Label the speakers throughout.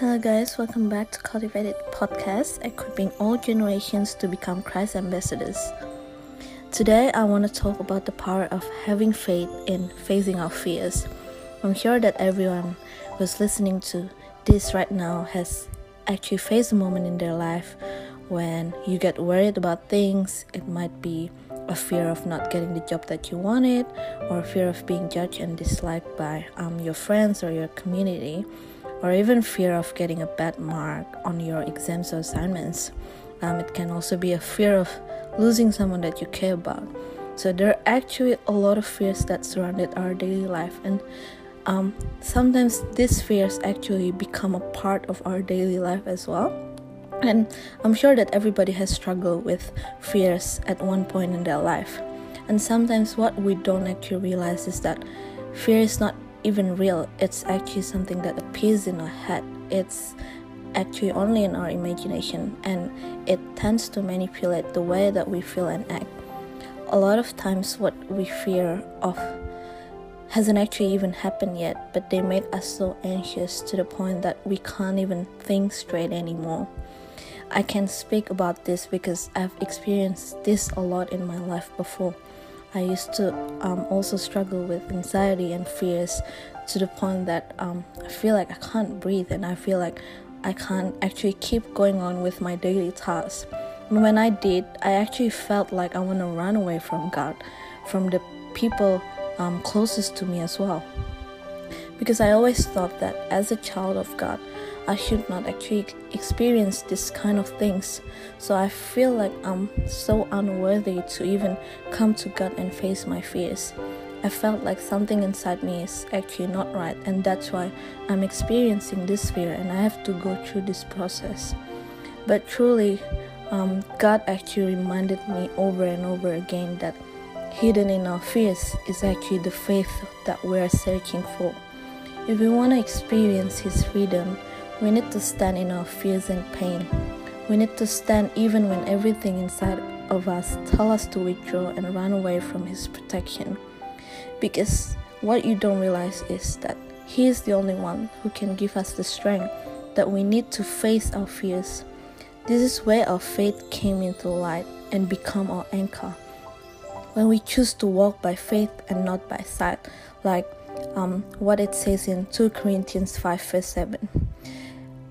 Speaker 1: Hello, guys, welcome back to Cultivated Podcast, equipping all generations to become Christ ambassadors. Today, I want to talk about the power of having faith in facing our fears. I'm sure that everyone who's listening to this right now has actually faced a moment in their life when you get worried about things. It might be a fear of not getting the job that you wanted, or fear of being judged and disliked by um, your friends or your community, or even fear of getting a bad mark on your exams or assignments. Um, it can also be a fear of losing someone that you care about. So there are actually a lot of fears that surrounded our daily life, and um, sometimes these fears actually become a part of our daily life as well. And I'm sure that everybody has struggled with fears at one point in their life. And sometimes what we don't actually realize is that fear is not even real, it's actually something that appears in our head. It's actually only in our imagination and it tends to manipulate the way that we feel and act. A lot of times, what we fear of hasn't actually even happened yet, but they made us so anxious to the point that we can't even think straight anymore. I can speak about this because I've experienced this a lot in my life before. I used to um, also struggle with anxiety and fears to the point that um, I feel like I can't breathe and I feel like I can't actually keep going on with my daily tasks. And when I did, I actually felt like I want to run away from God, from the people um, closest to me as well. Because I always thought that as a child of God, I should not actually experience this kind of things. So I feel like I'm so unworthy to even come to God and face my fears. I felt like something inside me is actually not right, and that's why I'm experiencing this fear and I have to go through this process. But truly, um, God actually reminded me over and over again that hidden in our fears is actually the faith that we're searching for. If we want to experience His freedom, we need to stand in our fears and pain. We need to stand even when everything inside of us tell us to withdraw and run away from His protection. Because what you don't realize is that He is the only one who can give us the strength that we need to face our fears. This is where our faith came into light and become our anchor. When we choose to walk by faith and not by sight, like um, what it says in 2 Corinthians 5 verse 7.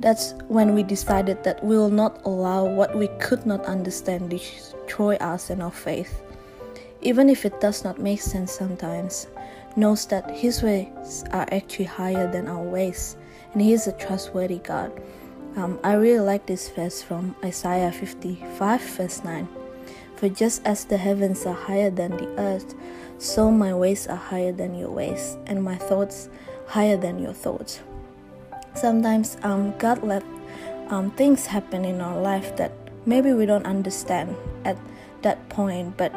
Speaker 1: That's when we decided that we will not allow what we could not understand destroy us and our faith. Even if it does not make sense sometimes, knows that His ways are actually higher than our ways, and He is a trustworthy God. Um, I really like this verse from Isaiah 55, verse 9. For just as the heavens are higher than the earth, so my ways are higher than your ways, and my thoughts higher than your thoughts. Sometimes um, God let um, things happen in our life that maybe we don't understand at that point, but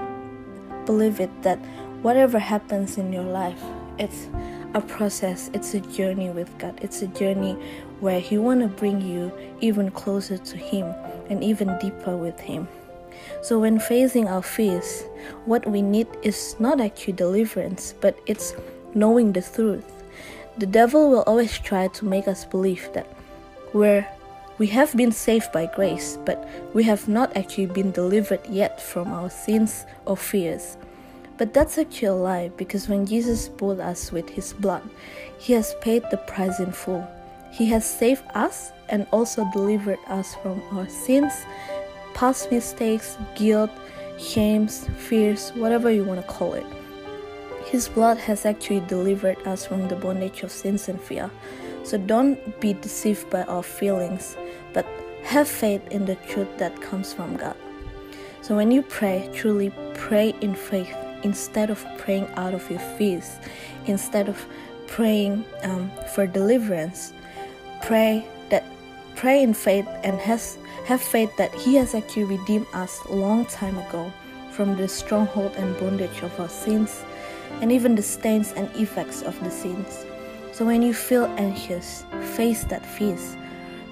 Speaker 1: believe it that whatever happens in your life, it's a process, it's a journey with God. It's a journey where He want to bring you even closer to Him and even deeper with Him. So, when facing our fears, what we need is not actually deliverance, but it's knowing the truth. The devil will always try to make us believe that we're we have been saved by grace, but we have not actually been delivered yet from our sins or fears. But that's actually a lie because when Jesus bought us with his blood, he has paid the price in full. He has saved us and also delivered us from our sins, past mistakes, guilt, shames, fears, whatever you want to call it. His blood has actually delivered us from the bondage of sins and fear. So don't be deceived by our feelings, but have faith in the truth that comes from God. So when you pray, truly pray in faith instead of praying out of your fears, instead of praying um, for deliverance. Pray that pray in faith and has have faith that He has actually redeemed us a long time ago from the stronghold and bondage of our sins, and even the stains and effects of the sins. So when you feel anxious, face that fears.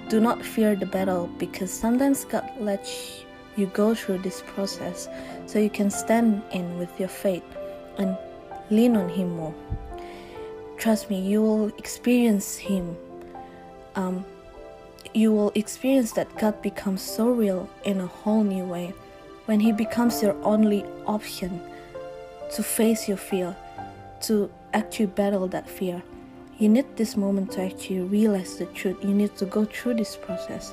Speaker 1: Do not fear the battle because sometimes God lets you go through this process so you can stand in with your faith and lean on Him more. Trust me, you will experience Him um, you will experience that God becomes so real in a whole new way when He becomes your only option to face your fear, to actually battle that fear. You need this moment to actually realize the truth. You need to go through this process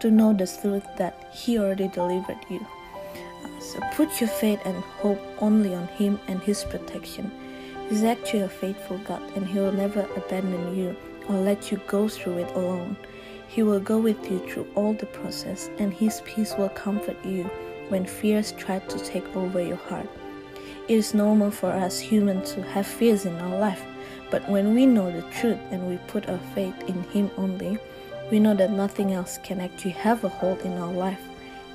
Speaker 1: to know the truth that He already delivered you. So put your faith and hope only on Him and His protection. He's actually a faithful God and He will never abandon you or let you go through it alone. He will go with you through all the process, and His peace will comfort you when fears try to take over your heart. It is normal for us humans to have fears in our life, but when we know the truth and we put our faith in Him only, we know that nothing else can actually have a hold in our life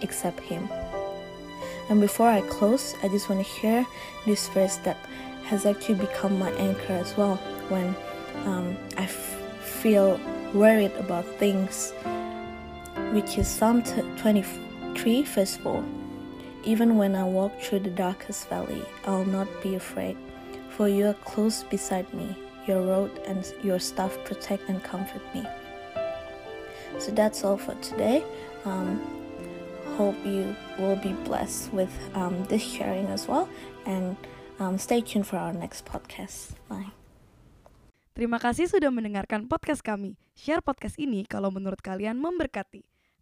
Speaker 1: except Him. And before I close, I just want to share this verse that has actually become my anchor as well when um, I f- feel worried about things, which is Psalm 23, verse 4. Even when I walk through the darkest valley, I'll not be afraid, for you are close beside me. Your rod and your staff protect and comfort me. So that's all for today. Um, hope you will be blessed with um, this sharing as well, and um, stay tuned for our next podcast. Bye.
Speaker 2: Terima kasih sudah mendengarkan podcast kami. Share podcast ini kalau menurut kalian memberkati.